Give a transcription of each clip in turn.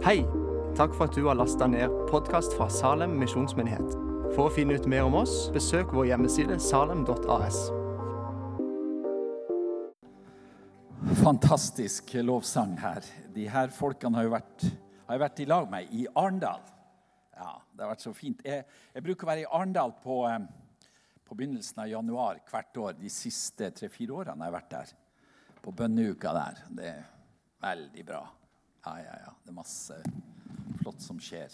Hei! Takk for at du har lasta ned podkast fra Salem misjonsmyndighet. For å finne ut mer om oss, besøk vår hjemmeside salem.as. Fantastisk lovsang her. De her folkene har jo vært, har vært i lag med i Arendal. Ja, det har vært så fint. Jeg, jeg bruker å være i Arendal på, på begynnelsen av januar hvert år de siste tre-fire årene jeg har vært der. På bønneuka der. Det er veldig bra. Ja, ja, ja. Det er masse flott som skjer.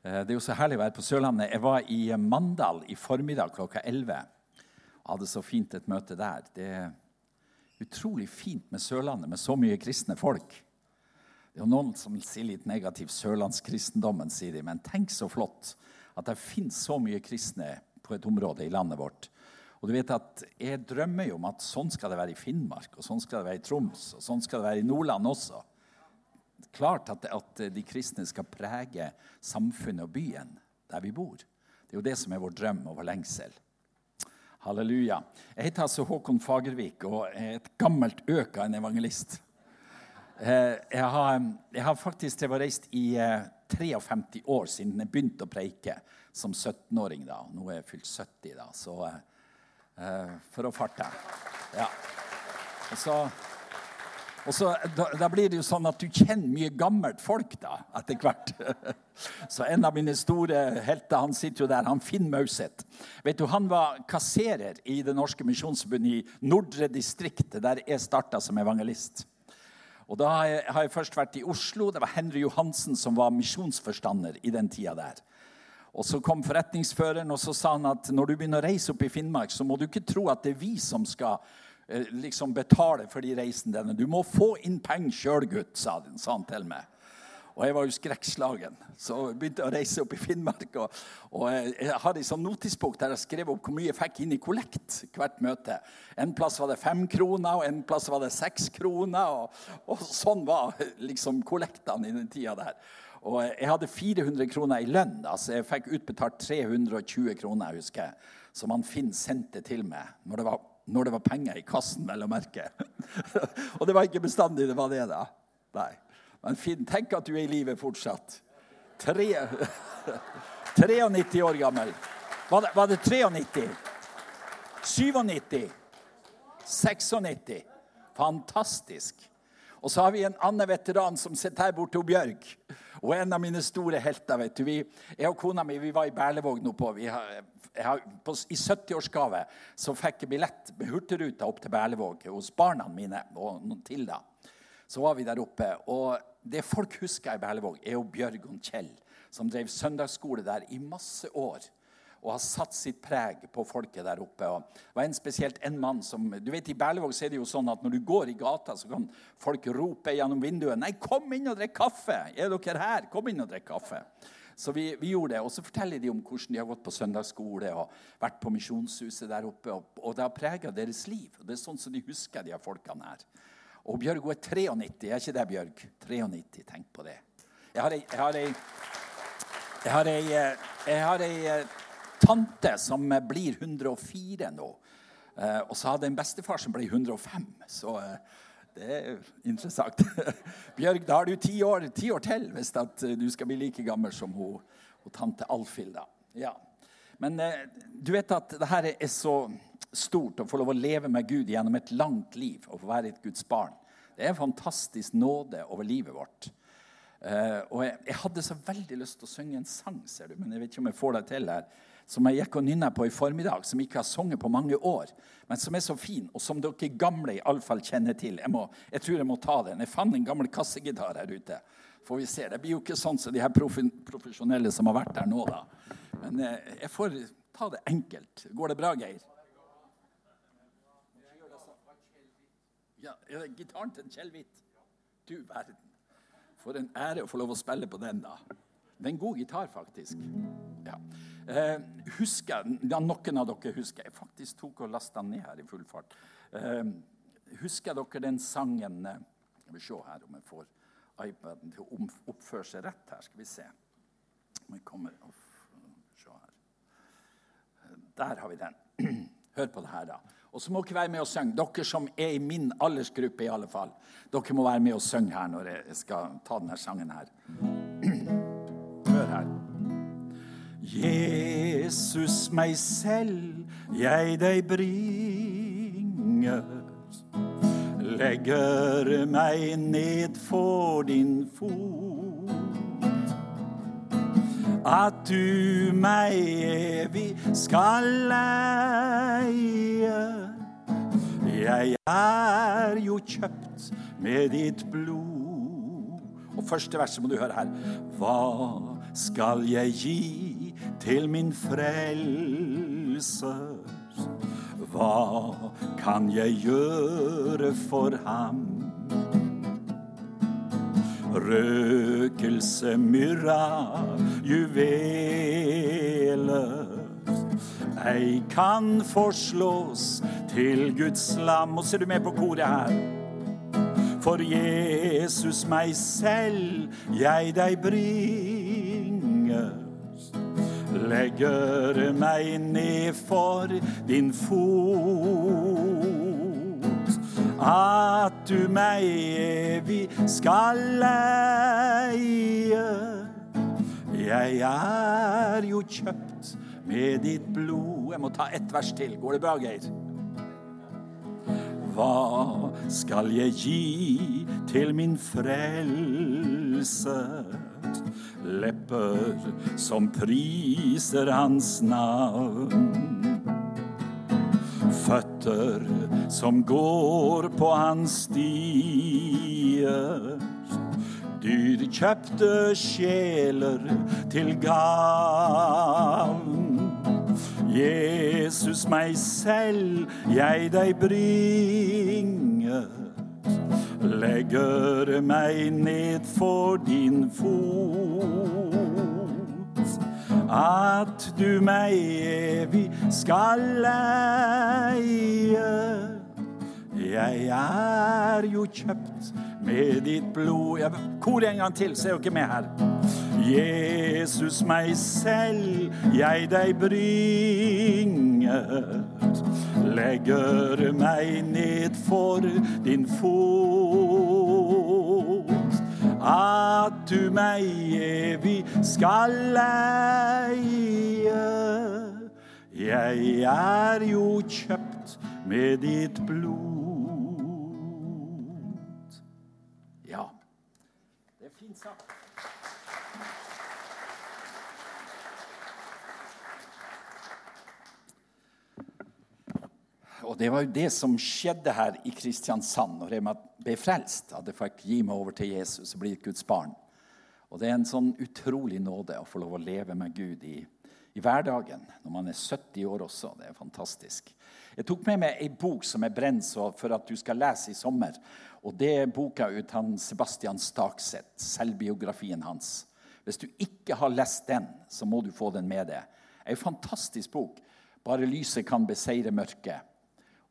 Eh, det er jo så herlig å være på Sørlandet. Jeg var i Mandal i formiddag klokka 11. Hadde så fint et møte der. Det er utrolig fint med Sørlandet, med så mye kristne folk. Det er jo noen som sier litt negativt sørlandskristendommen, sier de. Men tenk så flott at det finnes så mye kristne på et område i landet vårt. Og du vet at Jeg drømmer jo om at sånn skal det være i Finnmark, og sånn skal det være i Troms, og sånn skal det være i Nordland også klart at, at, de kristne skal prege samfunnet og byen der vi bor. Det er jo det som er vår drøm og vår lengsel. Halleluja. Jeg heter altså Håkon Fagervik og er et gammelt øk av en evangelist. Eh, jeg har, jeg har faktisk reist i 53 eh, år siden jeg begynte å preike som 17-åring. da. Nå er jeg fylt 70, da, så uh, for å farte. Ja. Og så og så, da, da, blir det jo sånn at du kjenner mye gammelt folk da, etter hvert. Så en av mine store helter han sitter jo der, han Finn Mauseth. Vet du, Han var kasserer i Det norske misjonsforbundet i Nordre distrikt, der jeg starta som evangelist. Og Da har jeg, har jeg, først vært i Oslo. Det var Henry Johansen som var misjonsforstander i den tida der. Og Så kom forretningsføreren og så sa han at når du begynner å reise opp i Finnmark, så må du ikke tro at det er vi som skal liksom betale for de reisene dine. Du må få inn penger sjøl, gutt, sa han til meg. Og jeg var jo skrekkslagen, så jeg begynte å reise opp i Finnmark. Og, og jeg hadde en sånn notisbok der jeg skrev opp hvor mye jeg fikk inn i kollekt hvert møte. En plass var det fem kroner, og en plass var det seks kroner. Og, og sånn var liksom kollektene i den tida der. Og jeg hadde 400 kroner i lønn, altså jeg fikk utbetalt 320 kroner, husker jeg, som han Finn sendte til meg når det var når det var penger i kassen, vel å merke. og det var ikke bestandig det var det, da. Nei. Men Finn, tenk at du er i live fortsatt. Tre, 93 år gammel. Var det, var det 93? 97? 96? Fantastisk. Og så har vi en annen veteran som sitter her borte, Bjørg. Og en av mine store helter. vet du. Vi, jeg og kona mi vi var i Berlevåg nå på. vi Har, har, på I 70-årsgave så fikk jeg billett med Hurtigruta opp til Berlevåg hos barna mine og noen til. da. Så var vi der oppe. Og det folk husker i Berlevåg, er jo Bjørg og Kjell, som drev søndagsskole der i masse år og har satt sitt preg på folket der oppe. Og det var en spesielt en mann som, du vet I Berlevåg er det jo sånn at når du går i gata, så kan folk rope gjennom vinduet 'Nei, kom inn og drikk kaffe!' 'Er dere her? Kom inn og drikk kaffe!' Så vi, vi, gjorde det. Og så forteller de om hvordan de har gått på søndagsskole og vært på misjonshuset der oppe. Og, og det har prega deres liv. Og Det er sånn som de husker de her folkene her. Og Bjørg hun er 93. Er ikke det, Bjørg? 93. Tenk på det. Jeg har ei, jeg jeg har ei, jeg ei tante som blir 104 nå. Eh, og så hadde en bestefar som ble 105. Så eh, det er interessant. Bjørg, da har du ti år, ti år til hvis du skal bli like gammel som hun, hun tante Alfhild. Ja. Men eh, du vet at det her er så stort å få lov å leve med Gud gjennom et langt liv og få være et Guds barn. Det er en fantastisk nåde over livet vårt. Uh, og jeg, jeg, hadde så veldig lyst til å synge en sang, ser du, men jeg vet ikke om jeg får det til her som jeg gikk og nynna på i formiddag, som ikke har sunget på mange år, men som er så fin, og som dere gamle iallfall kjenner til. Jeg, må, jeg, tror jeg må ta den. Jeg fant en gammel kassegitar her ute. Får vi se. Det blir jo ikke sånn som de her profesjonelle som har vært der nå, da. Men eh, jeg får ta det enkelt. Går det bra, Geir? Ja, Gitaren til Kjell Hvitt. Du verden. For en ære å få lov å spille på den, da. Det er en god gitar, faktisk. Ja. Eh, husker, ja, Noen av dere husker Jeg faktisk tok og lasta den ned her i full fart. Eh, husker dere den sangen Skal vi se her om jeg får iPaden til å oppføre seg rett her. Skal vi se om jeg kommer off, se her. Der har vi den. Hør på det her, da. Og så må dere være med og synge. Dere som er i min aldersgruppe, i alle fall. Dere må være med og synge her når jeg skal ta denne sangen her. Hør her. Jesus, meg selv jeg deg bringer. Legger meg ned for din fot. At du meg evig skal leie. Jeg er jo kjøpt med ditt blod. Og første verset må du høre her. Hva skal jeg gi til min frelser? Hva kan jeg gjøre for ham? Røkelse, myrra, juveler ei kan forslås til Guds lam. Og ser du med på koret her? For Jesus meg selv jeg deg bringer. Legger meg ned for din fot. At du meg evig skal leie. Jeg er jo kjøpt med ditt blod. Jeg må ta ett vers til. Går det bra, Geir? Hva skal jeg gi til min frelser? Lepper som priser hans navn. Føtter som går på hans stier. Dyrkjøpte sjeler til gavn. Jesus, meg selv jeg deg bringer. Legger meg ned for din fot. At du meg evig skal leie. Jeg er jo kjøpt med ditt blod Jeg Kor en gang til, så er dere med her. Jesus, meg selv jeg deg bringer. Legger meg ned for din fot. At du meg evig skal leie. Jeg er jo kjøpt med ditt blod. Ja, det er fint sagt. Og det var jo det som skjedde her i Kristiansand når jeg ble frelst. At jeg fikk gi meg over til Jesus og bli et Guds barn. Og det er en sånn utrolig nåde å få lov å leve med Gud i, i hverdagen når man er 70 år også. Det er fantastisk. Jeg tok med meg ei bok som er brent for at du skal lese i sommer. Og Det er boka ut han Sebastian Stakseth, selvbiografien hans. Hvis du ikke har lest den, så må du få den med deg. Ei fantastisk bok. 'Bare lyset kan beseire mørket'.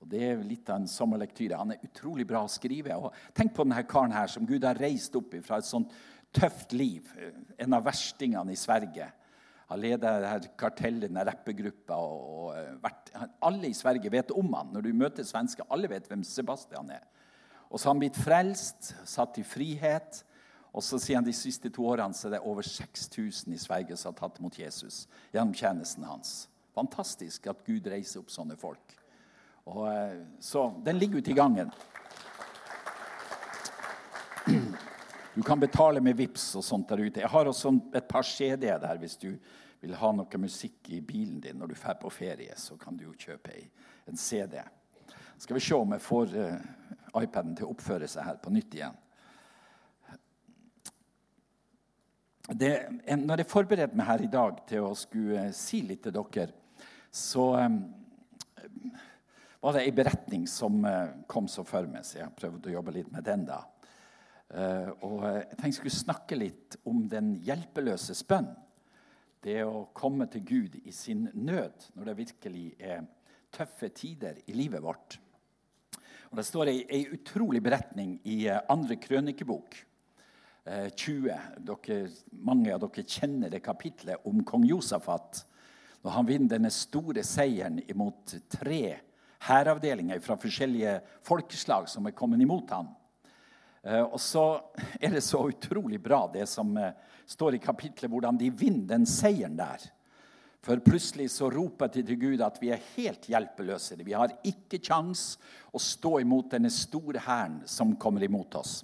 Og Det er litt av en sommerlektyre. Han er utrolig bra å skrive. Og tenk på denne karen her som Gud har reist opp fra et sånt tøft liv. En av verstingene i Sverige. Han leder her kartellet, denne rappegruppa. Og alle i Sverige vet om han. Når du møter svensker, alle vet hvem Sebastian er. Og så har han blitt frelst, satt i frihet. Og så sier han de siste to årene så er det over 6000 i Sverige som har tatt imot Jesus gjennom tjenesten hans. Fantastisk at Gud reiser opp sånne folk. Og, så den ligger ute i gangen. Du kan betale med VIPS og sånt der ute. Jeg har også et par CD-er der hvis du vil ha noe musikk i bilen din når du drar på ferie. Så kan du jo kjøpe en CD. Skal vi se om jeg får uh, iPaden til å oppføre seg her på nytt igjen. Det, når jeg forberedte meg her i dag til å skulle si litt til dere, så var det ei beretning som uh, kom så for meg, så jeg har prøvd å jobbe litt med den. da. Uh, og jeg tenkte jeg skulle snakke litt om den hjelpeløse bønn. Det å komme til Gud i sin nød når det virkelig er tøffe tider i livet vårt. Og Det står ei, ei utrolig beretning i andre krønikebok. 20. Dere, mange av dere kjenner det kapitlet om kong Josafat. Når han vinner denne store seieren imot tre hæravdelinger fra forskjellige folkeslag som er kommet imot ham. Eh, og så er det så utrolig bra, det som eh, står i kapitlet, hvordan de vinner den seieren der. For plutselig så roper de til Gud at vi er helt hjelpeløse. Vi har ikke kjangs å stå imot denne store hæren som kommer imot oss.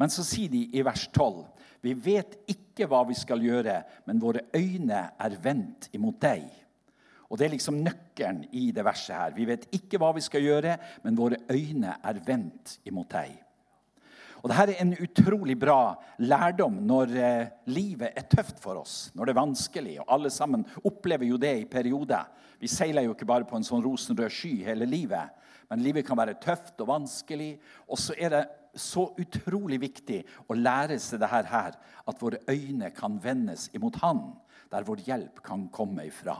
Men så sier de i vers 12.: Vi vet ikke hva vi skal gjøre, men våre øyne er vendt imot deg. Og Det er liksom nøkkelen i det verset her. Vi vet ikke hva vi skal gjøre, men våre øyne er vendt imot deg. Og Dette er en utrolig bra lærdom når eh, livet er tøft for oss. Når det er vanskelig. og Alle sammen opplever jo det i perioder. Vi seiler jo ikke bare på en sånn rosenrød sky hele livet. Men livet kan være tøft og vanskelig. Og så er det så utrolig viktig å lære seg det her, at våre øyne kan vendes imot Han, der vår hjelp kan komme ifra.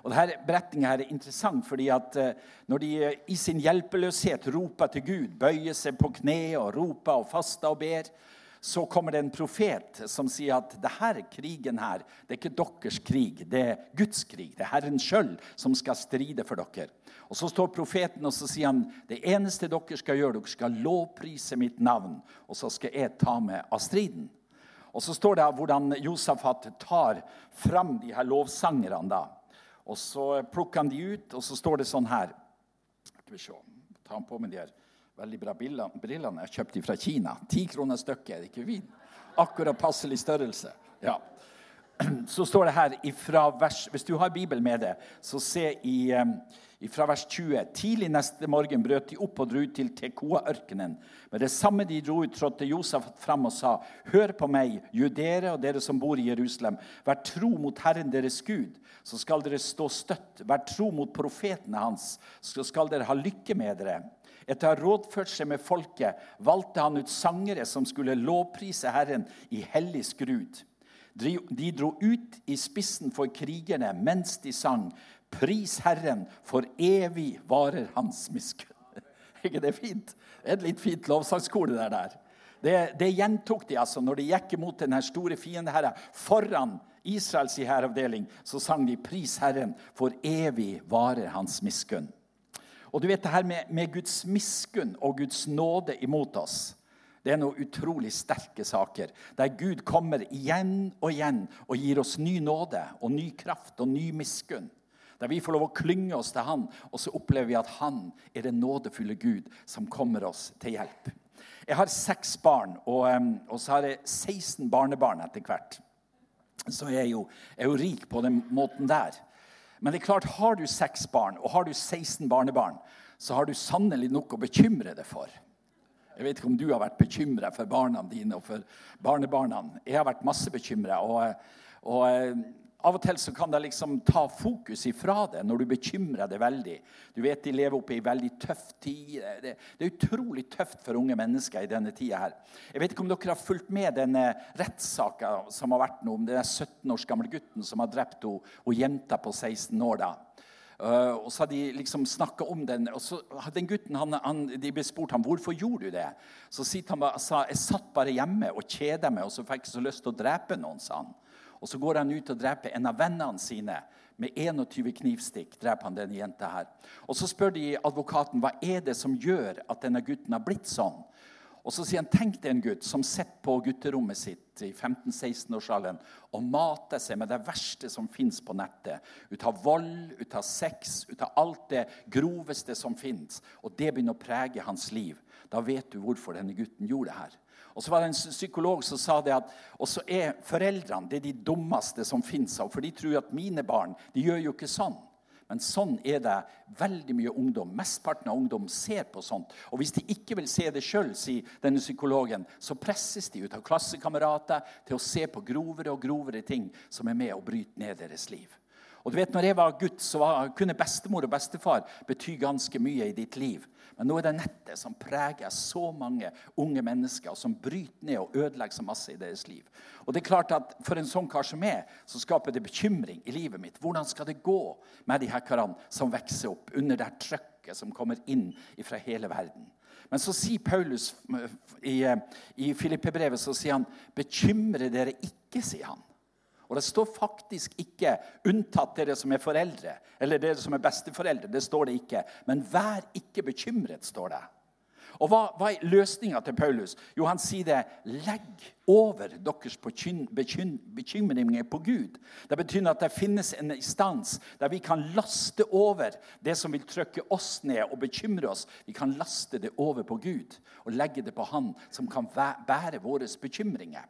Og denne Beretninga er interessant fordi at eh, når de eh, i sin hjelpeløshet roper til Gud, bøyer seg på kne og roper og faster og ber, så kommer det en profet som sier at denne krigen her, det er ikke deres krig, det er Guds krig. Det er Herren sjøl som skal stride for dere. Og Så står profeten og så sier han, det eneste dere skal gjøre, dere skal lovprise mitt navn, og så skal jeg ta med av striden. Og Så står det hvordan Josafat tar fram de her lovsangerne. da. Og så plukker han de ut, og så står det sånn her Skal vi se, Ta han på med de her veldig bra brillene jeg kjøpte fra Kina. Ti kroner stykket, er det ikke fint? Akkurat passelig størrelse. Ja. Så står det her ifra vers Hvis du har Bibelen med deg, så se i fra vers 20. Tidlig neste morgen brøt de opp og dro til Tekoa-ørkenen. Med det samme de dro ut, trådte Josef fram og sa.: Hør på meg, judere og dere som bor i Jerusalem. Vær tro mot Herren deres Gud, så skal dere stå støtt. Vær tro mot profetene hans, så skal dere ha lykke med dere. Etter å ha rådført seg med folket valgte han ut sangere som skulle lovprise Herren i hellig skrud. De dro ut i spissen for krigerne mens de sang. Pris Herren, for evig varer hans miskunn. Er ikke det fint? Det er et litt fint lovsangskor, det der. Det, det, gjentok de altså når de gikk imot denne store fiendeherren. Foran Israels hæravdeling så sang de 'Pris Herren, for evig varer hans miskunn'. Og du vet det her med, med Guds miskunn og Guds nåde imot oss. Det er noen utrolig sterke saker, der Gud kommer igjen og igjen og gir oss ny nåde og ny kraft og ny miskunn. Der vi får lov å klynge oss til Han, og så opplever vi at Han er den nådefulle Gud som kommer oss til hjelp. Jeg har seks barn, og, og så har jeg 16 barnebarn etter hvert. Så jeg er jo, jeg er jo rik på den måten der. Men det er klart, har du seks barn og har du 16 barnebarn, så har du sannelig noe å bekymre deg for. Jeg vet ikke om du har vært bekymra for barna dine og for barnebarna. Jeg har vært masse bekymra. Og, og, av og til så kan det liksom ta fokus ifra det når du bekymrer deg veldig. Du vet De lever oppe i veldig tøff tid. Det, det er utrolig tøft for unge mennesker i denne tida. her. Jeg vet ikke om dere har fulgt med denne rettssaka som har vært nå, om den 17 års gamle gutten som har drept henne jenta på 16 år. da. Uh, og så har de liksom snakka om den. og så den gutten, han, han, De ble spurt ham hvorfor gjorde du det. Så sier han sa, jeg satt bare hjemme og kjeda meg, og så fikk jeg så lyst til å drepe noen. sa han. Og Så går han ut og dreper en av vennene sine. Med 21 knivstikk dreper han denne jenta her. Og Så spør de advokaten hva er det som gjør at denne gutten har blitt sånn. Og Så sier han tenk deg en gutt som sitter på gutterommet sitt i 15-16-årsalderen og mater seg med det verste som fins på nettet. Ut av vold, ut av sex, ut av alt det groveste som fins. Og det begynner å prege hans liv. Da vet du hvorfor denne gutten gjorde det her. Og så var det en psykolog som sa det at også er foreldrene det er de dummeste som fins. For de tror at mine barn de gjør jo ikke sånn. Men sånn er det veldig mye ungdom. Mesteparten av ungdom ser på sånt. Og hvis de ikke vil se det sjøl, sier denne psykologen, så presses de ut av klassekamerater til å se på grovere og grovere ting som er med å bryte ned deres liv. Og du vet, når jeg var gutt, så var, kunne bestemor og bestefar bety ganske mye i ditt liv. Men nå er det nettet som preger så mange unge mennesker, og som bryter ned og ødelegger så masse i deres liv. Og det er klart at For en sånn kar som meg, så skaper det bekymring i livet mitt. Hvordan skal det gå med de her karene som vokser opp under det her trøkket som kommer inn fra hele verden? Men så sier Paulus i, i Filippe-brevet så sier han, 'Bekymre dere ikke', sier han. Og det står faktisk ikke 'unntatt dere som er foreldre' eller 'dere som er besteforeldre'. Det står det ikke. Men 'vær ikke bekymret', står det. Og hva, hva er løsninga til Paulus? Jo, han sier det. Legg over deres bekymringer på Gud. Det betyr at det finnes en instans der vi kan laste over det som vil trykke oss ned og bekymre oss. Vi kan laste det over på Gud og legge det på Han som kan bære våre bekymringer.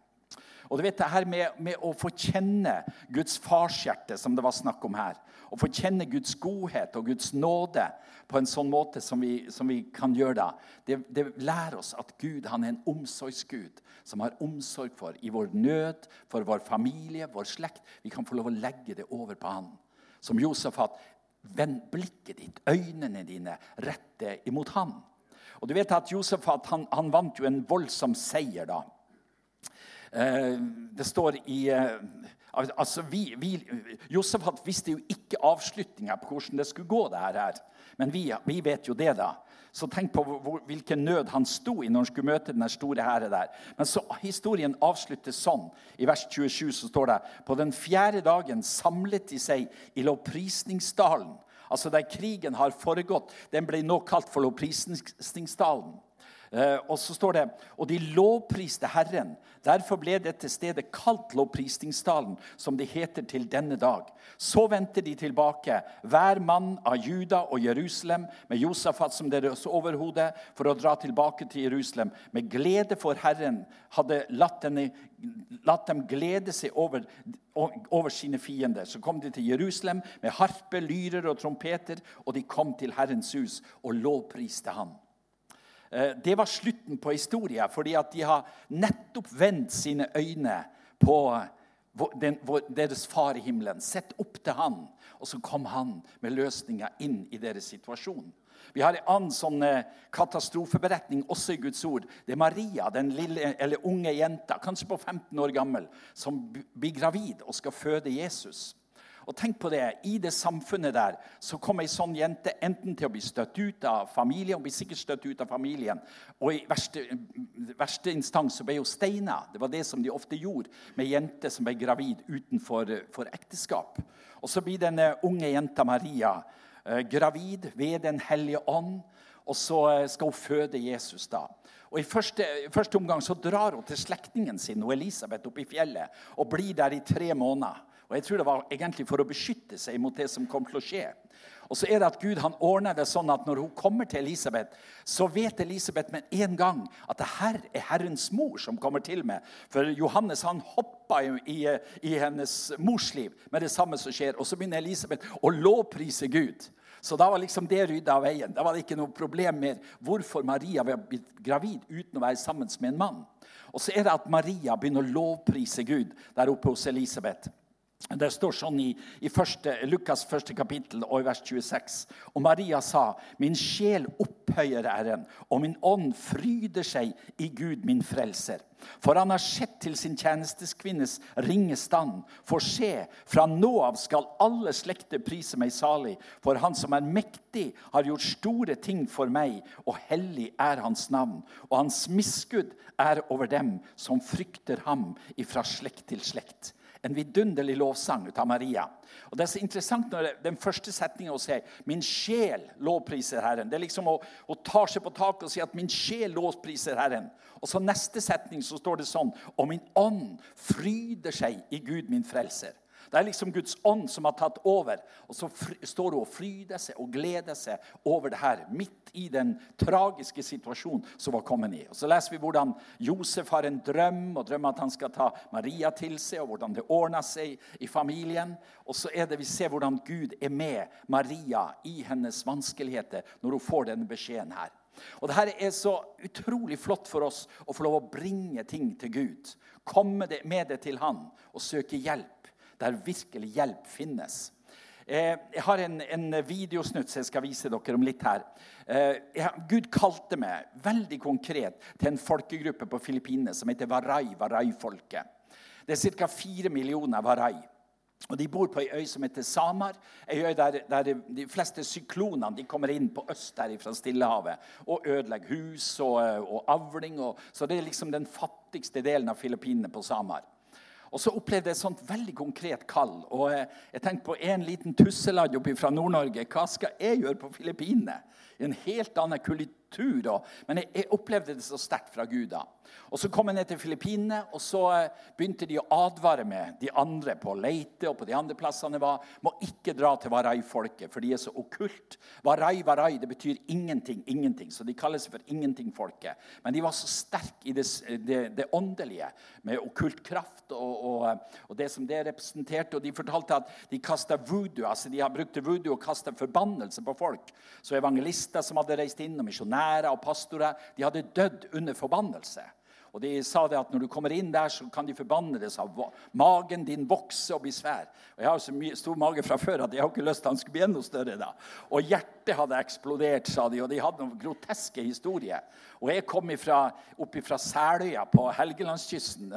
Og du vet det her med, med å få kjenne Guds farshjerte, som det var snakk om her, å få kjenne Guds godhet og Guds nåde på en sånn måte som vi, som vi kan gjøre da, det, det, lærer oss at Gud han er en omsorgsgud som har omsorg for i vår nød, for vår familie, vår slekt. Vi kan få lov å legge det over på han. Som Josefat, vend blikket ditt, øynene dine, rette imot han. Og du vet at Josefat han, han vant jo en voldsom seier da. Eh, det står i eh, altså vi, vi, Josefat visste jo ikke avslutninga på hvordan det skulle gå. det her. Men vi, vi vet jo det, da. Så tenk på hvor, hvilken nød han sto i når han skulle møte den store hære der. Men så Historien avsluttes sånn. I vers 27 så står det på den fjerde dagen samlet de seg i lovprisningsdalen. Altså der krigen har foregått. Den ble nå kalt for lovprisningsdalen. Eh, og så står det og de lovpriste Herren. Derfor ble dette stedet kalt lovprisningsdalen, som det heter til denne dag. Så vendte de tilbake, hver mann av Juda og Jerusalem, med Josafat som deres overhode, for å dra tilbake til Jerusalem. Med glede for Herren hadde latt, denne, latt dem glede seg over, over sine fiender. Så kom de til Jerusalem med harpe, lyrer og trompeter, og de kom til Herrens hus og lovpriste Han. Eh, det var slutten på historien, fordi at de har nettopp vendt sine øyne på deres far i himmelen. Sett opp til han, og så kom han med løsninga inn i deres situasjon. Vi har en annen sånn eh, katastrofeberetning også i Guds ord. Det er Maria, den lille, eller unge jenta, kanskje på 15 år gammel, som blir gravid og skal føde Jesus. Og tenk på det, I det samfunnet der så kom ei sånn jente enten til å bli støtt ut av familien, og blir sikkert støtt ut av familien, og i verste, verste instans så ble hun steina. Det var det som de ofte gjorde med jenter som ble gravid utenfor ekteskap. Og så blir denne unge jenta Maria eh, gravid ved Den hellige ånd, og så eh, skal hun føde Jesus da. Og I første, første omgang så drar hun til slektningen sin og Elisabeth opp i fjellet og blir der i tre måneder. Og jeg tror det var egentlig for å beskytte seg mot det som kom til å skje. Og så er det at Gud han ordner det sånn at når hun kommer til Elisabeth, så vet Elisabeth med en gang at det her er Herrens mor som kommer til meg. For Johannes han hoppa i, i, hennes mors liv med det samme som skjer. Og så begynner Elisabeth å lovprise Gud. Så da var liksom det rydda av veien. Da var det ikke noe problem med hvorfor Maria var blitt gravid uten å være sammen med en mann. Og så er det at Maria begynner å lovprise Gud der oppe hos Elisabeth. Det står sånn i, i første, Lukas første kapittel og i vers 26. Og Maria sa, min sjel opphøyer æren, og min ånd fryder seg i Gud, min frelser. For han har sett til sin tjenesteskvinnes ringe stand. For se, fra nå av skal alle slekter prise meg salig. For han som er mektig, har gjort store ting for meg, og hellig er hans navn. Og hans miskudd er over dem som frykter ham ifra slekt til slekt en vidunderlig lovsang ut av Maria. Og Det er så interessant når det, den første setninga sier 'Min sjel lovpriser Herren'. Det er liksom å, å ta seg på taket og si at 'min sjel lovpriser Herren'. Og så neste setning så står det sånn 'Og min ånd fryder seg i Gud, min frelser'. Det er liksom Guds ånd som har tatt over. Og så står hun og fryder seg og gleder seg over det her, midt i den tragiske situasjonen som var kommet i. Og Så leser vi hvordan Josef har en drøm og drømmer at han skal ta Maria til seg, og hvordan det ordner seg i familien. Og så er det vi ser hvordan Gud er med Maria i hennes vanskeligheter når hun får denne beskjeden her. Og det her er så utrolig flott for oss å få lov å bringe ting til Gud. Komme med det til Han og søke hjelp der virkelig hjelp finnes. Eh, jeg har en, en videosnutt som jeg skal vise dere om litt her. Eh, Gud kalte meg veldig konkret til en folkegruppe på Filippinene som heter Warai, Warai-folket. Det er ca. fire millioner Warai. Og De bor på ei øy som heter Samar. Ei øy der, der, de fleste syklonene de kommer inn på øst der fra Stillehavet og ødelegger hus og, og avling. Og, så det er liksom den fattigste delen av Filippinene på Samar. Og så opplevde jeg et sånt veldig konkret kall. Og jeg, jeg tenkte på en liten tusseladd oppe fra Nord-Norge. Hva skal jeg gjøre på Filippinene? En helt annen kultur. Og, men jeg, jeg, opplevde det så sterkt fra Gud da. Og Så kom jeg ned til Filippinene, og så eh, begynte de å advare med de andre på Leite og på de andre plassene var, må ikke dra til Warai-folket, for de er så okkult. Warai, Warai, det betyr ingenting, ingenting. Så de kaller seg for ingenting-folket. Men de var så sterke i det, det, det, åndelige, med okkult kraft og, og, og, det som det representerte. Og de fortalte at de kasta voodoo, altså de brukte voodoo og kasta forbannelse på folk. Så evangelister som hadde reist inn, og misjonærer og pastorer, de hadde dødd under forbannelse. Og De sa det at når du kommer inn der, så kan de forbanne deg, sa magen din vokse og bli svær. Og Jeg har så mye, stor mage fra før at jeg har ikke lyst til at han skulle bli enda større. da. Og hjertet hadde eksplodert, sa de, og de hadde noen groteske historier. Og jeg kom ifra, opp fra Seløya på Helgelandskysten.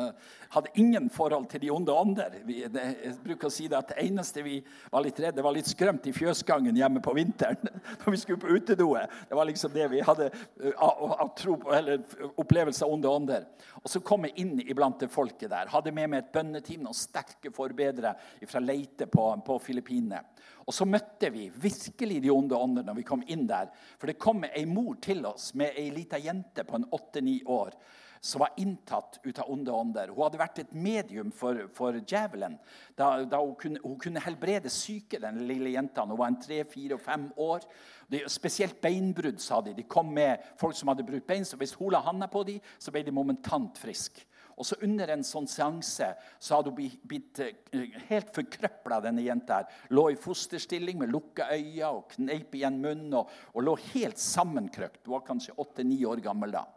Hadde ingen forhold til de onde ånder. Jeg bruker å si det at det eneste vi var litt redde, var litt skrømt i fjøsgangen hjemme på vinteren. når vi skulle på utedoet. Det var liksom det vi hadde av, av opplevelse av onde ånder. Og Så kom jeg inn iblant det folket der. Hadde med meg et bønneteam, noen sterke forbedrere fra Leite på, på Filippinene. Og så møtte vi virkelig de onde ånder når vi kom inn der. For det kom ei mor til oss med ei lita jente på en åtte-ni år som var inntatt ut av onde ånder. Hun hadde vært et medium for, for djevelen. Da, da hun, kunne, hun, kunne, helbrede syke, den lille jenta. Hun var en tre, fire og fem år. De, spesielt beinbrudd, sa de. De kom med folk som hadde brutt bein. så Hvis hun la handa på dem, så ble de momentant friske. Og så Under en sånn seanse så hadde hun blitt eh, helt forkrøpla, denne jenta. her. Lå i fosterstilling med lukka øyne og kneip igjen munnen og, og lå helt sammenkrøkt. Hun var kanskje åtte-ni år gammel da.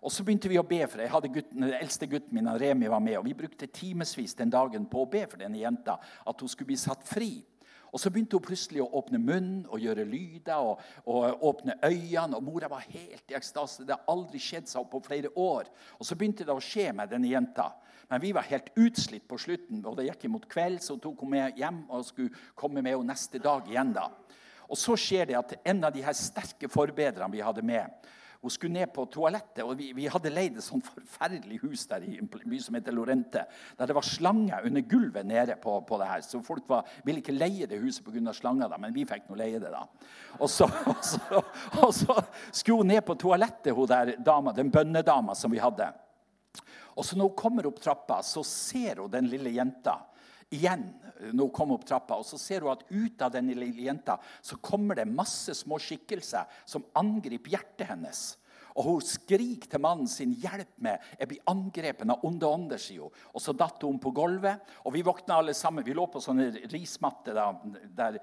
Og Så begynte vi å be for gutten, Den eldste gutten min, Remi, var med. og Vi brukte timevis den dagen på å be for denne jenta, at hun skulle bli satt fri. Og Så begynte hun plutselig å åpne munnen og gjøre lyder og, og åpne øynene. og Mora var helt i ekstase. Det har aldri skjedd seg på flere år. Og Så begynte det å skje med denne jenta. Men vi var helt utslitt på slutten, og det gikk imot kveld, så tok hun med hjem og skulle komme med henne neste dag igjen. da. Og Så skjer det at en av de her sterke forbedrerne vi hadde med, hun skulle ned på toalettet, og vi, vi hadde leid et sånt forferdelig hus der i en by som heter Lorente, der det var slanger under gulvet nede på, på det her. Så folk var, ville ikke leie det huset pga. slanger, men vi fikk nå leie det. da. Og så, og, så, og så, skulle hun ned på toalettet, hun der dama, den bønnedama som vi hadde. Og så når hun kommer opp trappa, så ser hun den lille jenta igjen når hun kommer opp trappa. Og så ser hun at ut av den lille jenta så kommer det masse små skikkelser som angriper hjertet hennes. Og hun skriker til mannen sin 'Hjelp meg! Jeg blir angrepet av onde ånder', sier hun. Og så datt hun på gulvet, og vi våkna alle sammen. Vi lå på sånne rismatter da, der,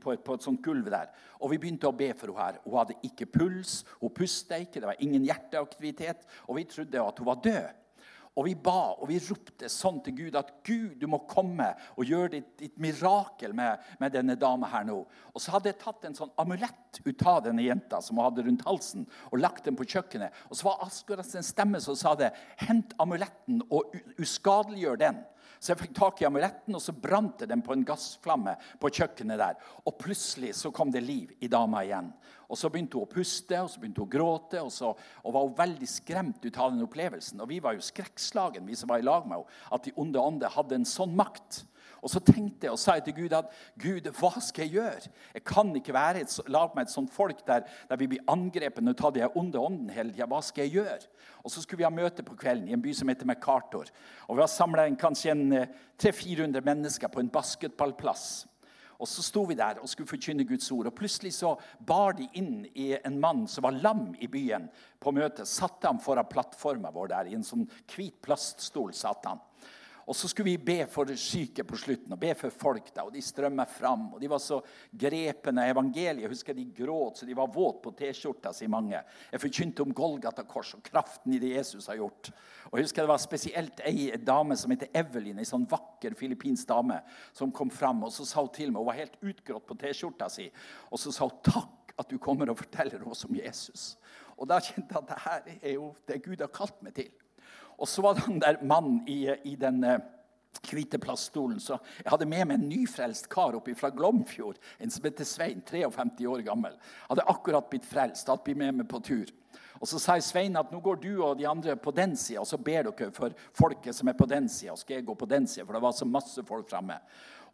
på, på, et, sånt gulv der. Og vi begynte å be for henne her. Hun hadde ikke puls, hun pusta ikke, det var ingen hjerteaktivitet. Og vi trodde at hun var død. Og vi ba og vi ropte sånn til Gud at Gud, du må komme og gjøre ditt, ditt mirakel med, med, denne dama her nå. Og så hadde jeg tatt en sånn amulett ut av denne jenta som hun hadde rundt halsen, og lagt den på kjøkkenet. Og så var en stemme som sa det. Hent amuletten og uskadeliggjør den. Så jeg fikk tak i amuletten, og så brant den på en gassflamme på kjøkkenet der. Og plutselig så kom det liv i dama igjen. Og Så begynte hun å puste og så begynte hun å gråte, og så og var hun veldig skremt ut av den opplevelsen. Og Vi var jo skrekkslagen, vi som var i lag med henne, at de onde ånder hadde en sånn makt. Og så tenkte jeg og sa jeg til Gud at Gud, hva skal jeg gjøre? Jeg kan ikke være et, la meg et sånt folk der, der vi blir angrepet og tar de onde ånden hele tida. Hva skal jeg gjøre? Og så skulle vi ha møte på kvelden i en by som heter MacArthur. Og vi har samla kanskje 300-400 eh, mennesker på en basketballplass. Og Så sto vi der og skulle forkynne Guds ord. og Plutselig så bar de inn i en mann som var lam i byen på møtet. Satte ham foran plattforma vår der. I en sånn hvit plaststol satt han. Og så skulle vi be for syke på slutten, og be for folk. da, og De strømmer fram. og De var så grepne av evangeliet. Jeg husker de gråt så de var våt på T-skjorta si, mange. Jeg forkynte om Golgata kors og kraften i det Jesus har gjort. Og jeg husker Det var spesielt ei dame som heter Evelyn, ei sånn vakker filippinsk dame, som kom fram. og Så sa hun til meg, hun var helt utgrått på T-skjorta si, og så sa hun takk at du kommer og forteller oss om Jesus. Og Da kjente jeg at det her er jo det Gud har kalt meg til. Og så var det han der mannen i, i den eh, hvite plaststolen. Så jeg hadde med meg en nyfrelst kar oppe fra Glomfjord. En som heter Svein, 53 år gammel. Hadde akkurat blitt frelst, hadde blitt med meg på tur. Og Så sa jeg Svein at nå går du og de andre på den sida, og så ber dere for folket som er på den sida. Skal jeg gå på den sida, for det var så masse folk framme.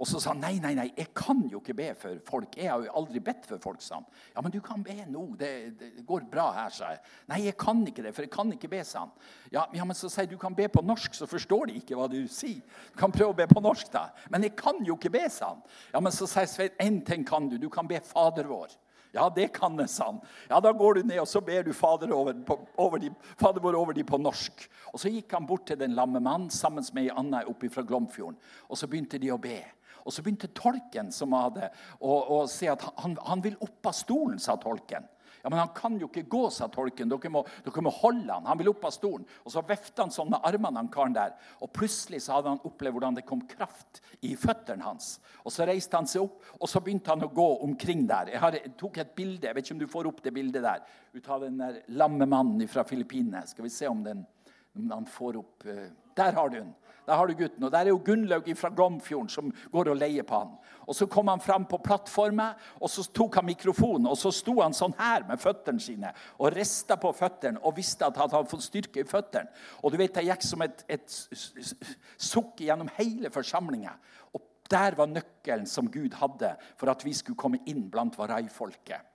Og så sa han nei, nei, nei, jeg kan jo ikke be for folk. Jeg har jo aldri bedt for folk, sa han. Ja, men du kan be nå. Det, det går bra her, sa jeg. Nei, jeg kan ikke det, for jeg kan ikke be, sa han. Ja, ja men så sier du kan be på norsk, så forstår de ikke hva du sier. Du kan prøve å be på norsk, da. Men jeg kan jo ikke be, sa han. Ja, men så sier Svein, én ting kan du. Du kan be Fader vår. Ja, det kan jeg, sa han. Ja, Da går du ned og så ber du Fader, over, på, over de, fader vår over de på norsk. Og Så gikk han bort til den lamme mannen sammen med ei anna oppe fra Glomfjorden. Og så begynte de å be. Og Så begynte tolken som hadde, å, å si at han, han vil opp av stolen, sa tolken. Ja, Men han kan jo ikke gå, sa tolken. Dere må, dere må holde han. Han vil opp av stolen. Og Så vefta han sånn med armene, han karen der. Og plutselig så hadde han opplevd hvordan det kom kraft i føttene hans. Og Så reiste han seg opp, og så begynte han å gå omkring der. Jeg, har, jeg tok et bilde, jeg vet ikke om du får opp det bildet der, ut av den der lamme mannen fra Filippinene. Skal vi se om, den, om han får opp uh, Der har du den. Der har du gutten. Og der er jo Gunnlaug fra Glomfjorden som går og leier på han. Og Så kom han fram på plattformen, og så tok han mikrofonen. Og så sto han sånn her med føttene sine og rista på føttene og visste at han hadde fått styrke i føttene. Og du vet, Det gikk som et, et sukk gjennom hele forsamlinga. Og der var nøkkelen som Gud hadde for at vi skulle komme inn blant varaifolket.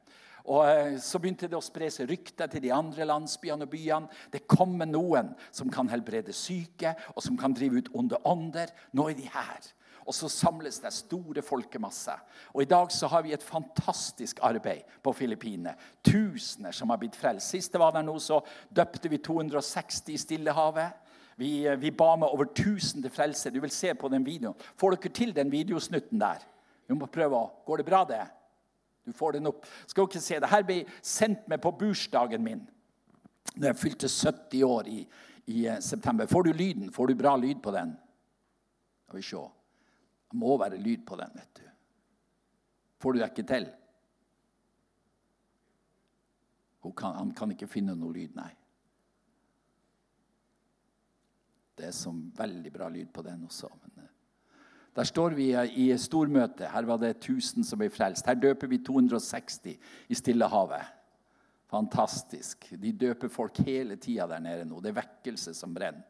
Og eh, Så begynte det å spre seg rykter til de andre landsbyene og byene. Det kommer noen som kan helbrede syke, og som kan drive ut onde ånder. Nå er de her. Og så samles det store folkemasser. Og I dag så har vi et fantastisk arbeid på Filippinene. Tusener som har blitt frelst. Sist det var der nå, så døpte vi 260 i Stillehavet. Vi, eh, vi ba med over 1000 til frelse. Du vil se på den videoen. Får dere til den videosnutten der? Vi må prøve å Går det bra, det? Du får den opp. Skal dere se, det her ble sendt meg på bursdagen min når jeg fylte 70 år i, i, eh, september. Får du lyden? Får du bra lyd på den? Skal vi se. Det må være lyd på den, vet du. Får du det ikke til? Kan, han kan ikke finne noe lyd, nei. Det er som veldig bra lyd på den også. men... Der står vi i stormøte. Her var det 1000 som ble frelst. Her døper vi 260 i Stillehavet. Fantastisk. De døper folk hele tida der nede nå. Det er vekkelse som brenner.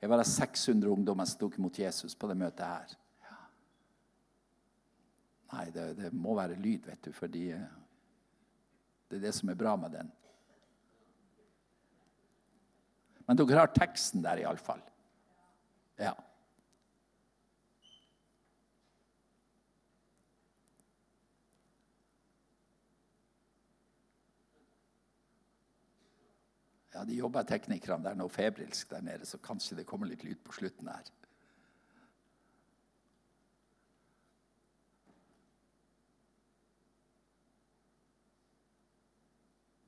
Jeg var 600 ungdommer som tok imot Jesus på det møtet her. Ja. Nei, det, det, må være lyd, vet du, fordi eh, det er det som er bra med den. Men dere har teksten der, iallfall. Ja. Ja, De jobber teknikerne der noe febrilsk der nede, så kanskje det kommer litt lyd på slutten her.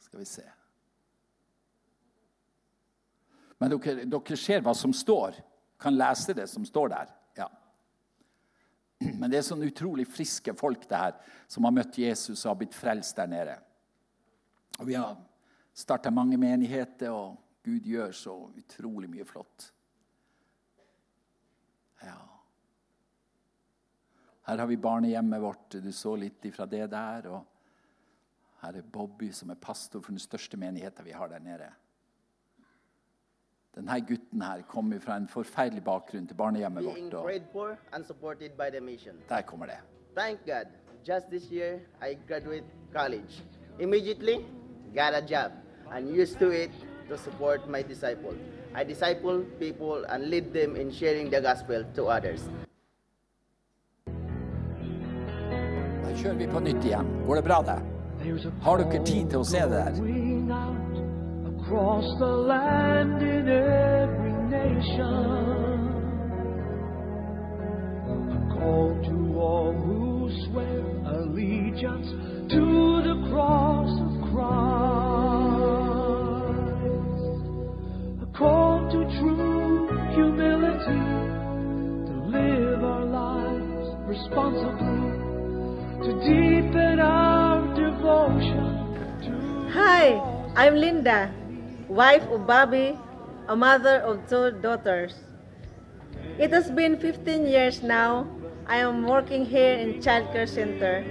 Skal vi se. Men dere, dere ser hva som står. Kan lese det som står der. Ja. Men det er sånn utrolig friske folk det her, som har møtt Jesus og har blitt frelst der nede. Og vi har starta mange menigheter, og Gud gjør så utrolig mye flott. Ja. Her har vi barnehjemmet vårt. Du så litt ifra det der. Og her er Bobby, som er pastor for den største menigheten vi har der nede. Denne gutten her kommer fra en forferdelig bakgrunn til barnehjemmet vårt. Der kommer det. Thank God. Just this year, I graduate college. Immediately, got a job and used to it to support my disciple. I disciple people and lead them in sharing the gospel to others. Da kjører vi på nytt igjen. Går det bra, det? Har dere tid til å se det der? Across the land in every nation A call to all who swear allegiance to the cross I'm Linda, wife of Bobby, a mother of two daughters. It has been 15 years now. I am working here in childcare center.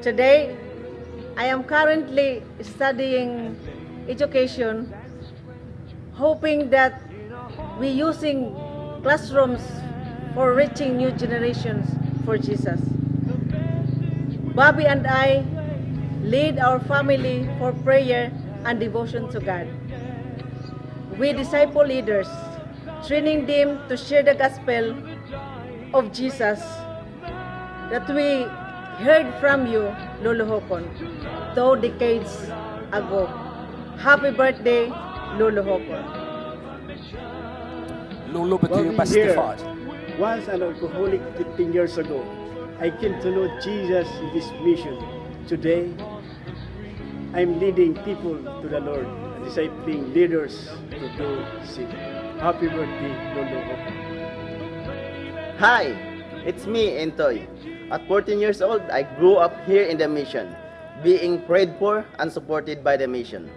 Today, I am currently studying education, hoping that we using classrooms for reaching new generations for Jesus. Bobby and I lead our family for prayer and devotion to God. We disciple leaders, training them to share the gospel of Jesus that we heard from you, Lolo Hokon, two decades ago. Happy birthday, Lolo Hokon. Lolo betyr Bobby bestefar. here. Once an alcoholic 15 years ago, I came to know Jesus in this mission. Today, I'm leading people to the Lord, discipling leaders to do same. Happy birthday, Lolo. Hi, it's me, Entoy. At 14 years old, I grew up here in the mission, being prayed for and supported by the mission.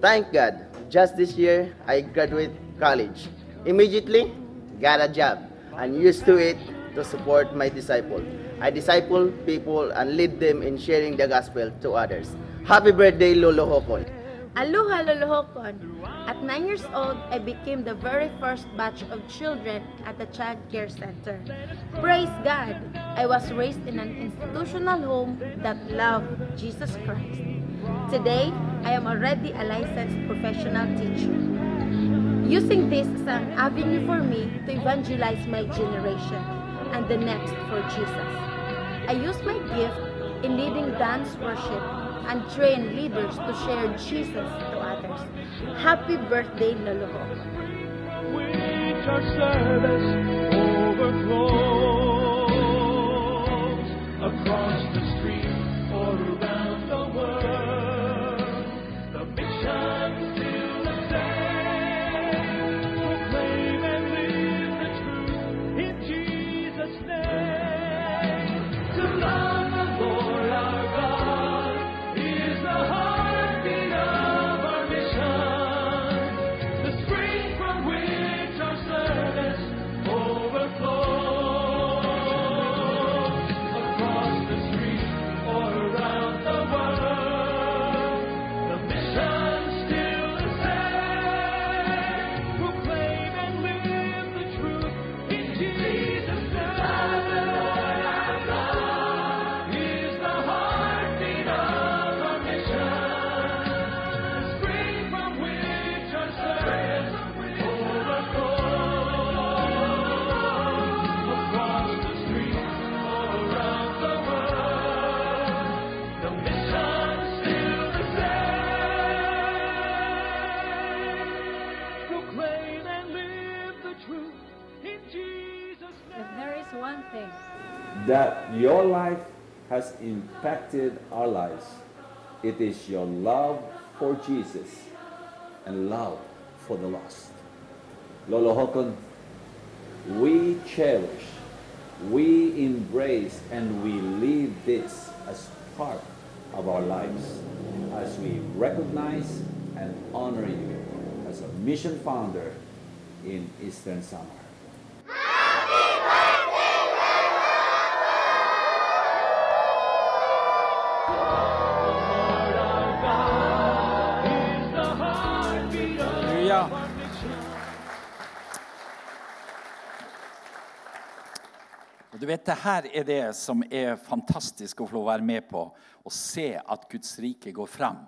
Thank God, just this year, I graduated college. Immediately, got a job and used to it to support my disciple. I disciple people and lead them in sharing the gospel to others. Happy birthday, Lolo Hokon. Aloha Lolohokon. At 9 years old, I became the very first batch of children at the Child Care Center. Praise God! I was raised in an institutional home that loved Jesus Christ. Today, I am already a licensed professional teacher. Using this as an avenue for me to evangelize my generation and the next for Jesus. I use my gift in leading dance worship and train leaders to share Jesus to others. Happy birthday, Lolo. which our service overflows across the your life has impacted our lives. It is your love for Jesus and love for the lost. Lolo Hokon, we cherish, we embrace, and we live this as part of our lives as we recognize and honor you as a mission founder in Eastern Samar. Og du vet, det her er det som er fantastisk å få være med på. Å se at Guds rike går fram.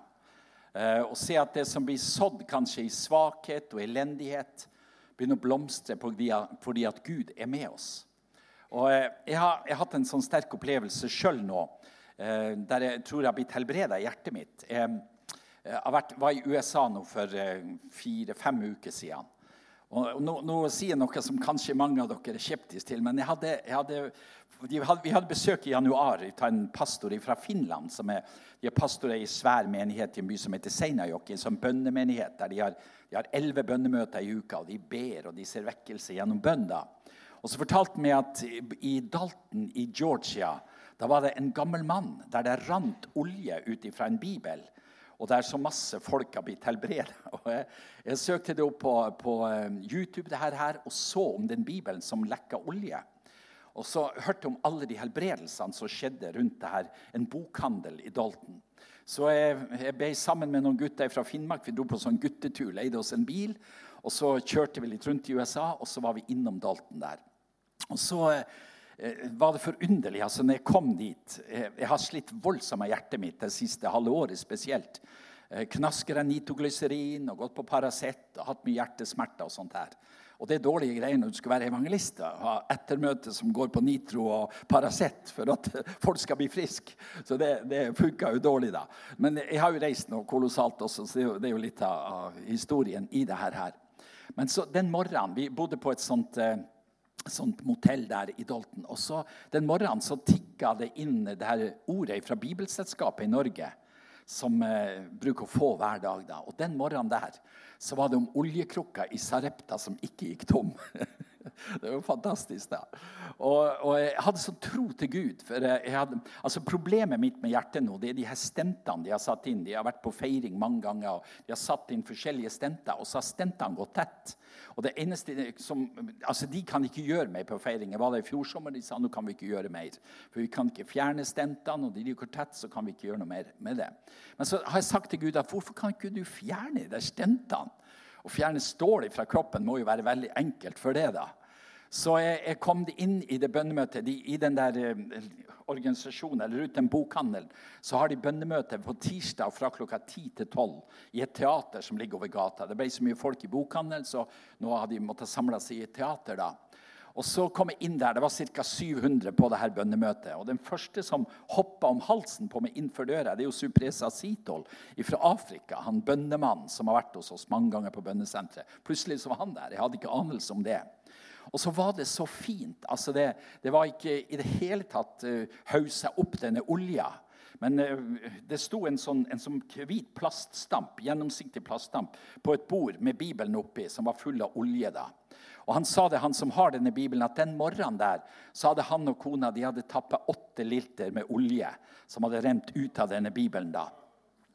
Å og se at det som blir sådd kanskje i svakhet og elendighet, begynner å blomstre fordi, at Gud er med oss. Og eh, jeg, har, jeg har hatt en sånn sterk opplevelse sjøl nå, eh, der jeg tror jeg har blitt helbreda i hjertet mitt. Eh, jeg var i USA nå for eh, fire-fem uker siden. Og nå, nå sier jeg noe som kanskje mange av dere er skeptiske til, men jeg hadde, jeg hadde, hadde, vi hadde besøk i januar av en pastor fra Finland. som er, de er pastorer i en svær menighet i en by som heter Seinajoki. en sånn bønnemenighet der de har, de har elleve bønnemøter i uka. og De ber og de ser vekkelse gjennom bønn. Og så fortalte meg at i Dalton i Georgia da var det en gammel mann der det rant olje ut fra en bibel. Og det er så masse folk har blitt helbredet. Jeg, jeg søkte det opp på, på eh, YouTube det her, og så om den bibelen som lekka olje. Og så hørte jeg om alle de helbredelsene som skjedde rundt det her, en bokhandel i Dalton. Så jeg, jeg ble sammen med noen gutter fra Finnmark. Vi dro på sånn guttetur, leide oss en bil. Og så kjørte vi litt rundt i USA, og så var vi innom Dalton der. Og så eh, var det forunderlig. altså når jeg kom dit eh, Jeg har slitt voldsomt med hjertet mitt det siste halve året spesielt. Eh, Knasker av nitoglyserin og gått på Paracet og hatt mye hjertesmerter og sånt her. Og det er dårlige greier når du skal være evangelist. Ha ettermøte som går på nitro og Paracet for at folk skal bli friske. Så det, det funka jo dårlig, da. Men jeg har jo reist noe kolossalt også, så det er jo, litt av, historien i det her. Men så den morgenen Vi bodde på et sånt eh, sånt motell der i Dalton. Og så Den morgenen så tikka det inn det her ordet fra Bibelselskapet i Norge. Som eh, bruker å få hver dag. da. Og den morgenen der så var det om oljekrukka i Sarepta som ikke gikk tom. Det var fantastisk. da. Og, og jeg hadde så tro til Gud. for hadde, altså Problemet mitt med hjertet nå det er de her stentene de har satt inn. De har vært på feiring mange ganger. og De har satt inn forskjellige stenter, og så har stentene gått tett. Og det eneste som, altså De kan ikke gjøre mer på feiring. Jeg var der i fjor sommer, de sa nå kan vi ikke gjøre mer. For vi kan ikke fjerne stentene, og de ligger tett, så kan vi ikke gjøre noe mer med det. Men så har jeg sagt til Gud at hvorfor kan ikke du fjerne de der stentene? Å fjerne stål fra kroppen må jo være veldig enkelt for det. da. Så jeg, jeg kom inn i det bønnemøtet. I den der eh, organisasjonen, eller ut den bokhandelen, så har de bønnemøte på tirsdag fra klokka 10 til 12 i et teater som ligger over gata. Det ble så mye folk i bokhandelen, så nå har de måttet samle seg i et teater. da. Og så kom jeg inn der, Det var ca. 700 på det her bønnemøtet. Og Den første som hoppa om halsen på meg innenfor døra, det er jo Supresa Sitol fra Afrika. Han bønnemannen som har vært hos oss mange ganger på bønnesenteret. Plutselig så var han der. Jeg hadde ikke anelse om det. Og så var det så fint. altså Det, det var ikke i det hele tatt uh, haussa opp denne olja. Men uh, det sto en sånn, en sånn hvit plaststamp, gjennomsiktig plaststamp på et bord med Bibelen oppi, som var full av olje. da. Og Han sa det, han som har denne Bibelen, at den morgenen der så hadde han og kona de hadde tappa åtte liter med olje som hadde rent ut av denne Bibelen. da.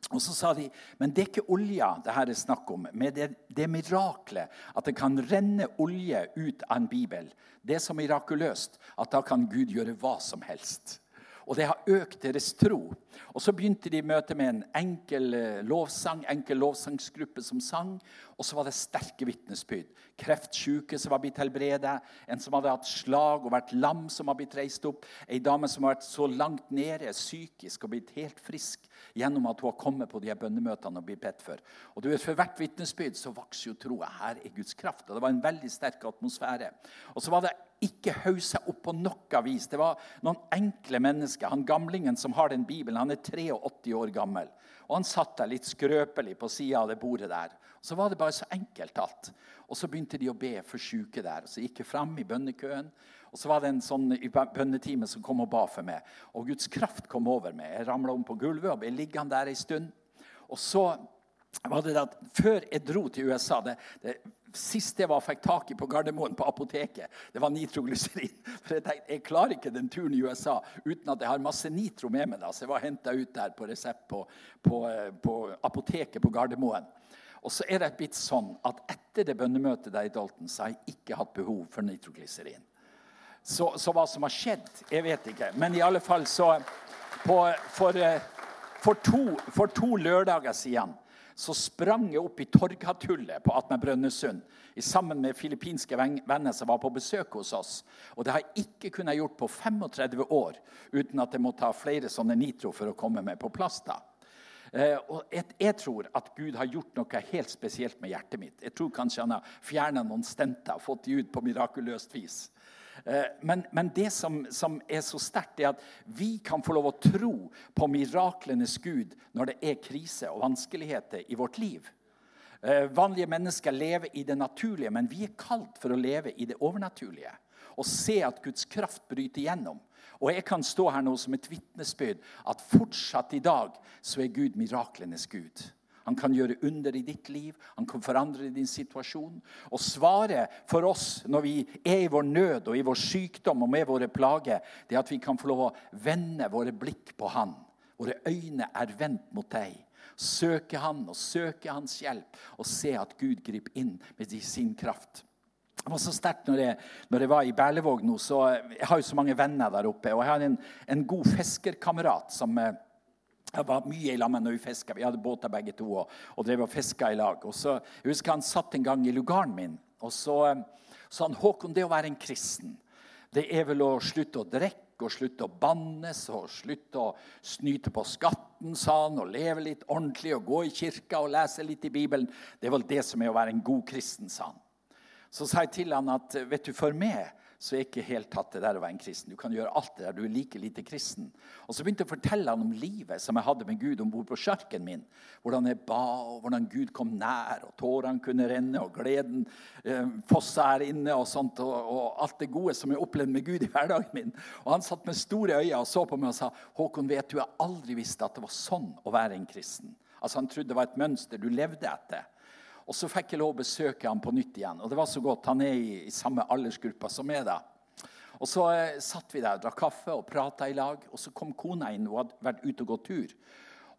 Og så sa de men det er ikke olja det her er snakk om. Men det, det miraklet. At det kan renne olje ut av en bibel. Det er så mirakuløst at da kan Gud gjøre hva som helst. Og det har økt deres tro. Og Så begynte de møtet med en enkel eh, lovsang, enkel lovsangsgruppe som sang. Og så var det sterke vitnesbyrd. Kreftsyke som var blitt helbredet. En som hadde hatt slag og vært lam, som har blitt reist opp. Ei dame som har vært så langt nede psykisk og blitt helt frisk gjennom at hun har kommet på de her bønnemøtene og blitt bedt for. Og du vet, For hvert vitnesbyrd så vokser jo troa. Her er Guds kraft. Og Det var en veldig sterk atmosfære. Og så var det ikke haussa opp på noe vis. Det var noen enkle mennesker. Han Gamlingen som har den Bibelen, han er 83 år gammel. Og Han satt der litt skrøpelig på sida av det bordet der. Så var det bare så enkelt alt. Og Så begynte de å be for syke der. Og Så gikk jeg fram i bønnekøen. Og så var det en sånn bønnetime som kom og ba for meg. Og Guds kraft kom over meg. Jeg ramla om på gulvet og ble liggende der en stund. Og så var det at Før jeg dro til USA det, det siste jeg var, fikk tak i på Gardermoen på apoteket, det var nitroglyserin. For jeg tenkte, jeg klarer ikke den turen i USA uten at jeg har masse nitro med meg. da, Så jeg var henta ut der på resept på, på, på apoteket på Gardermoen. Og så er det blitt sånn at etter det bønnemøtet der i Dalton, så har jeg ikke hatt behov for nitroglyserin. Så, så hva som har skjedd, jeg vet ikke. Men i alle fall så på, for, for, to, for to lørdager siden så sprang jeg opp i Torgathullet på Atme Brønnøysund sammen med filippinske venner som var på besøk hos oss. Og det har jeg ikke kunnet gjort på 35 år uten at jeg må ta flere sånne nitro for å komme meg på plass. da. Eh, og jeg, tror at Gud har gjort noe helt spesielt med hjertet mitt. Jeg tror kanskje han har fjerna noen stenter og fått de ut på mirakuløst vis. Eh, men, men, det som, som er så sterkt, er at vi kan få lov å tro på miraklenes Gud når det er krise og vanskeligheter i vårt liv. Eh, vanlige mennesker lever i det naturlige, men vi er kalt for å leve i det overnaturlige. Og se at Guds kraft bryter gjennom. Og jeg kan stå her nå som et vitnesbyrd at fortsatt i dag så er Gud miraklenes Gud. Han kan gjøre under i ditt liv, han kan forandre din situasjon. Og svaret for oss når vi er i vår nød og i vår sykdom og med våre plager, det er at vi kan få lov å vende våre blikk på Han. Våre øyne er vendt mot deg. Søke Han og søke Hans hjelp og se at Gud griper inn med sin kraft. Det var så sterkt når jeg, når jeg var i Berlevåg nå. så Jeg har jo så mange venner der oppe. Og jeg har en, en god fiskerkamerat som eh, jeg var mye i lag med når vi fiska. Vi hadde båter begge to og, og drev og fiska i lag. Og så, jeg husker Han satt en gang i lugaren min og så eh, sa han Håkon, det å være en kristen, det er vel å slutte å drikke og slutte å bannes og slutte å snyte på skatten, sa han, og leve litt ordentlig og gå i kirka og lese litt i Bibelen. Det er vel det som er å være en god kristen, sa han. Så sa jeg til han at vet du, for meg så er ikke helt tatt det der å være en kristen. Du kan gjøre alt det der. Du er like lite kristen. Og så begynte jeg å fortelle han om livet som jeg hadde med Gud om bord på sjarken min. Hvordan jeg ba, og hvordan Gud kom nær, og tårene kunne renne, og gleden eh, fossa her inne, og sånt, og, og, alt det gode som jeg opplevde med Gud i hverdagen min. Og han satt med store øyne og så på meg og sa Håkon, vet du, jeg aldri visste at det var sånn å være en kristen. Altså Han trodde det var et mønster du levde etter. Og så fikk jeg lov å besøke ham på nytt igjen. Og det var så godt. Han er i, i samme aldersgruppa som meg. da. Og Så eh, satt vi der og drakk kaffe og prata i lag. Og så kom kona inn. Hun hadde vært ute og gått tur.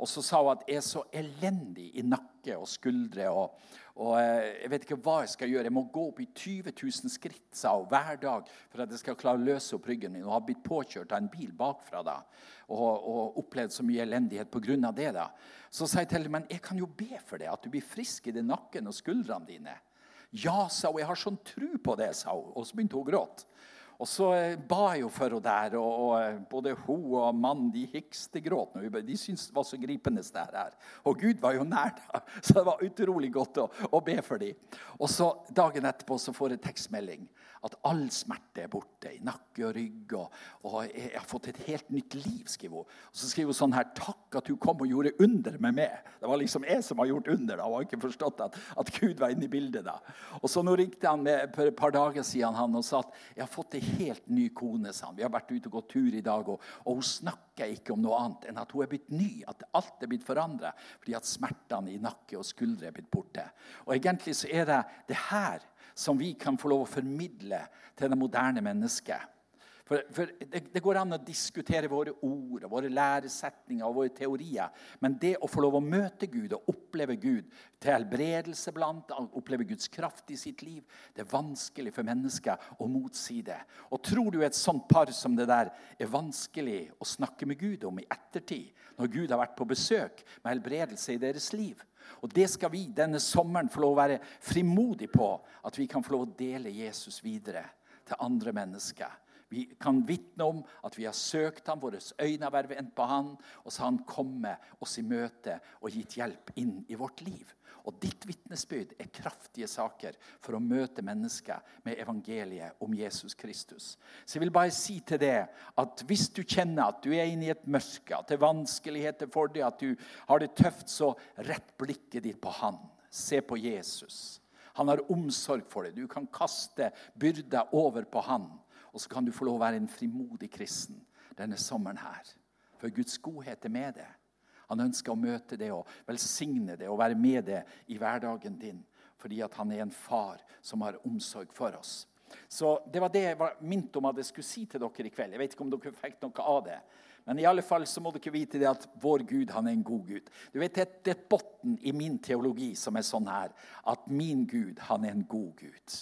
Og så sa hun at jeg er så elendig i nakke og skuldre. Og, og eh, jeg vet ikke hva jeg skal gjøre. Jeg må gå opp i 20 000 skritt sa hun, hver dag for at jeg skal klare å løse opp ryggen min. Og har blitt påkjørt av en bil bakfra da. Og, og opplevd så mye elendighet pga. det. da. Så sa jeg til henne men jeg kan jo be for det, at du blir frisk i nakken og skuldrene dine. Ja, sa hun. Jeg har sånn tro på det, sa hun. Og så begynte hun å gråte. Og så eh, ba jeg jo for henne der, og, eh, både hun og mannen de hikstegråt. De syntes det var så gripende. det her. Og Gud var jo nær, da, så det var utrolig godt å, å be for dem. Og så Dagen etterpå så får jeg tekstmelding at all smerte er borte i nakke og rygg. Og, og jeg har fått et helt nytt liv, skriver hun. Og så skriver hun sånn her Takk at du kom og gjorde under med meg. Det var liksom jeg som har gjort under. da, Hun har ikke forstått at, at Gud var inne i bildet. da. Og så nå ringte han med, for et par dager siden han og sa at jeg har fått ei helt ny kone. sa han. Vi har vært ute og gått tur i dag, og, og hun snakker ikke om noe annet enn at hun er blitt ny. At alt er blitt forandra fordi at smertene i nakke og skuldre er blitt borte. Og egentlig så er det det her som vi kan få lov å formidle til det moderne mennesket. For, for det, det, går an å diskutere våre ord, og våre læresetninger og våre teorier. Men det å få lov å møte Gud og oppleve Gud til helbredelse blant, oppleve Guds kraft i sitt liv, det er vanskelig for mennesker å motsi det. Og tror du et sånt par som det der er vanskelig å snakke med Gud om i ettertid, når Gud har vært på besøk med helbredelse i deres liv? Og det skal vi denne sommeren få lov å være frimodige på. At vi kan få lov å dele Jesus videre til andre mennesker. Vi kan vitne om at vi har søkt ham, våre øyne har vært på han, og så har han kommet oss i møte og gitt hjelp inn i vårt liv. Og ditt vitnesbyrd er kraftige saker for å møte mennesker med evangeliet om Jesus Kristus. Så jeg vil bare si til deg at hvis du kjenner at du er inne i et mørke, at det er vanskeligheter for deg, at du har det tøft, så rett blikket ditt på Han. Se på Jesus. Han har omsorg for deg. Du kan kaste byrder over på Han. Og så kan du få lov å være en frimodig kristen denne sommeren her. For Guds godhet er med deg. Han ønsker å møte det og velsigne det og være med det i hverdagen din. Fordi at han er en far som har omsorg for oss. Så Det var det jeg var minnet om at jeg skulle si til dere i kveld. Jeg vet ikke om dere fikk noe av det. Men i alle fall så må dere vite det at vår Gud han er en god Gud. Du vet, Det er et bunn i min teologi som er sånn her, at min Gud han er en god Gud.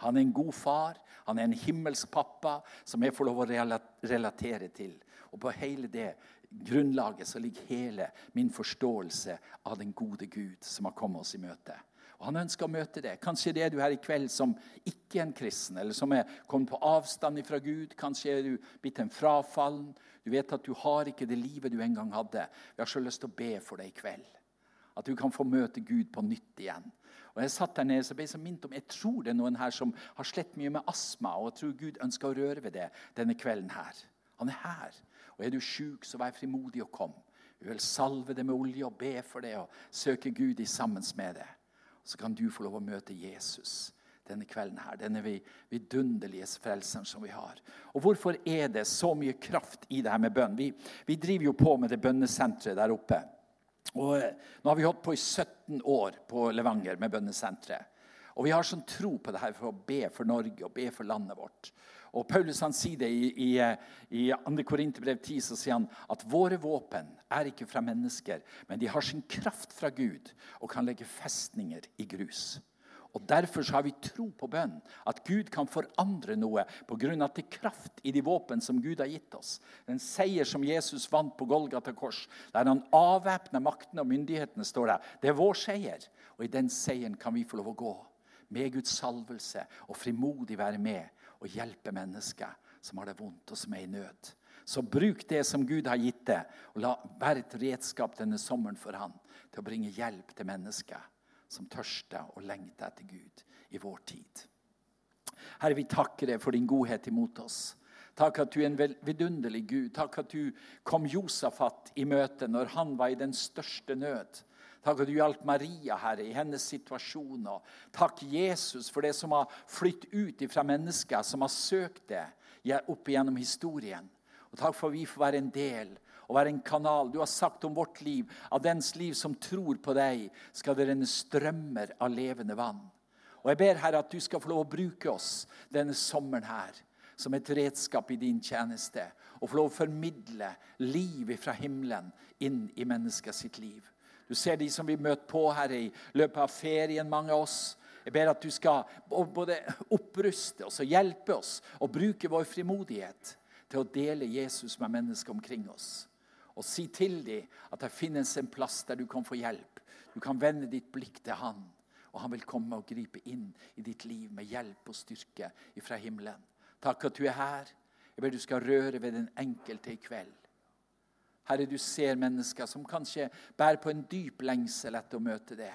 Han er en god far, han er en himmelsk pappa som jeg får lov å relatere til. Og på hele det grunnlaget så ligger hele min forståelse av den gode Gud som har kommet oss i møte. Og Han ønsker å møte det. Kanskje det er du her i kveld som ikke er en kristen, eller som er kommet på avstand fra Gud. Kanskje er du blitt en frafallen. Du vet at du har ikke det livet du en gang hadde. Vi har så lyst til å be for deg i kveld. At du kan få møte Gud på nytt igjen. Og Jeg satt der nede så ble jeg så minnet om, jeg tror det er noen her som har slett mye med astma. Og jeg tror Gud ønsker å røre ved det denne kvelden her. Han er her. Og Er du sjuk, så vær frimodig og kom. Vi vil salve det med olje og be for det og søke Gud i sammen med det. Så kan du få lov å møte Jesus denne kvelden her. Denne vidunderlige frelseren som vi har. Og Hvorfor er det så mye kraft i det her med bønn? Vi, vi driver jo på med det bønnesenteret der oppe. Og eh, Nå har vi holdt på i 17 år på Levanger med bønnesenteret. Og vi har sånn tro på det her for å be for Norge og be for landet vårt. Og Paulus han sier det i, i, i 2. Korinterbrev 10 så sier han at våre våpen er ikke fra mennesker, men de har sin kraft fra Gud og kan legge festninger i grus. Og Derfor så har vi tro på bønn, at Gud kan forandre noe pga. til det kraft i de våpen som Gud har gitt oss. Den seier som Jesus vant på Golgata kors, der han avvæpna maktene og myndighetene, står der. Det er vår seier. Og i den seieren kan vi få lov å gå med Guds salvelse og frimodig være med og hjelpe mennesker som har det vondt og som er i nød. Så bruk det som Gud har gitt deg, og la være et redskap denne sommeren for Han til å bringe hjelp til mennesker som tørster og lengter etter Gud i vår tid. Herre, vi takker deg for din godhet imot oss. Takk at du er en vidunderlig Gud. Takk at du kom Josafat i møte når han var i den største nød. Takk at du hjalp Maria, Herre, i hennes situasjon. Og takk, Jesus, for det som har flytt ut fra mennesker som har søkt det opp igjennom historien. Og takk for at vi får være en del og være en kanal. Du har sagt om vårt liv, av dens liv som tror på deg, skal det renne strømmer av levende vann. Og jeg ber Herre at du skal få lov å bruke oss denne sommeren her som et redskap i din tjeneste. Og få lov å formidle liv fra himmelen inn i mennesket sitt liv. Du ser de som vi møter på her i løpet av ferien, mange av oss. Jeg ber at du skal både oppruste oss og hjelpe oss og bruke vår frimodighet til å dele Jesus med mennesker omkring oss. Og si til dem at det finnes en plass der du kan få hjelp. Du kan vende ditt blikk til Han, og Han vil komme og gripe inn i ditt liv med hjelp og styrke fra himmelen. Takk at du er her. Jeg ber du skal røre ved den enkelte i kveld. Herre, du ser mennesker som kanskje bærer på en dyp lengsel etter å møte det.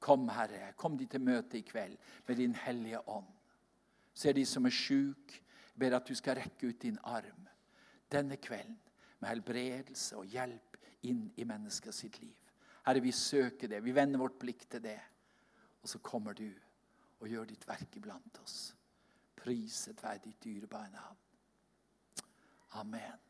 Kom, Herre, kom de til møte i kveld med din hellige ånd. Ser de som er sjuke, ber at du skal rekke ut din arm denne kvelden med helbredelse og hjelp inn i mennesker sitt liv. Herre, vi søker det. Vi vender vårt blikk til det. Og så kommer du og gjør ditt verk iblant oss. Priset være ditt dyrebare navn. Amen.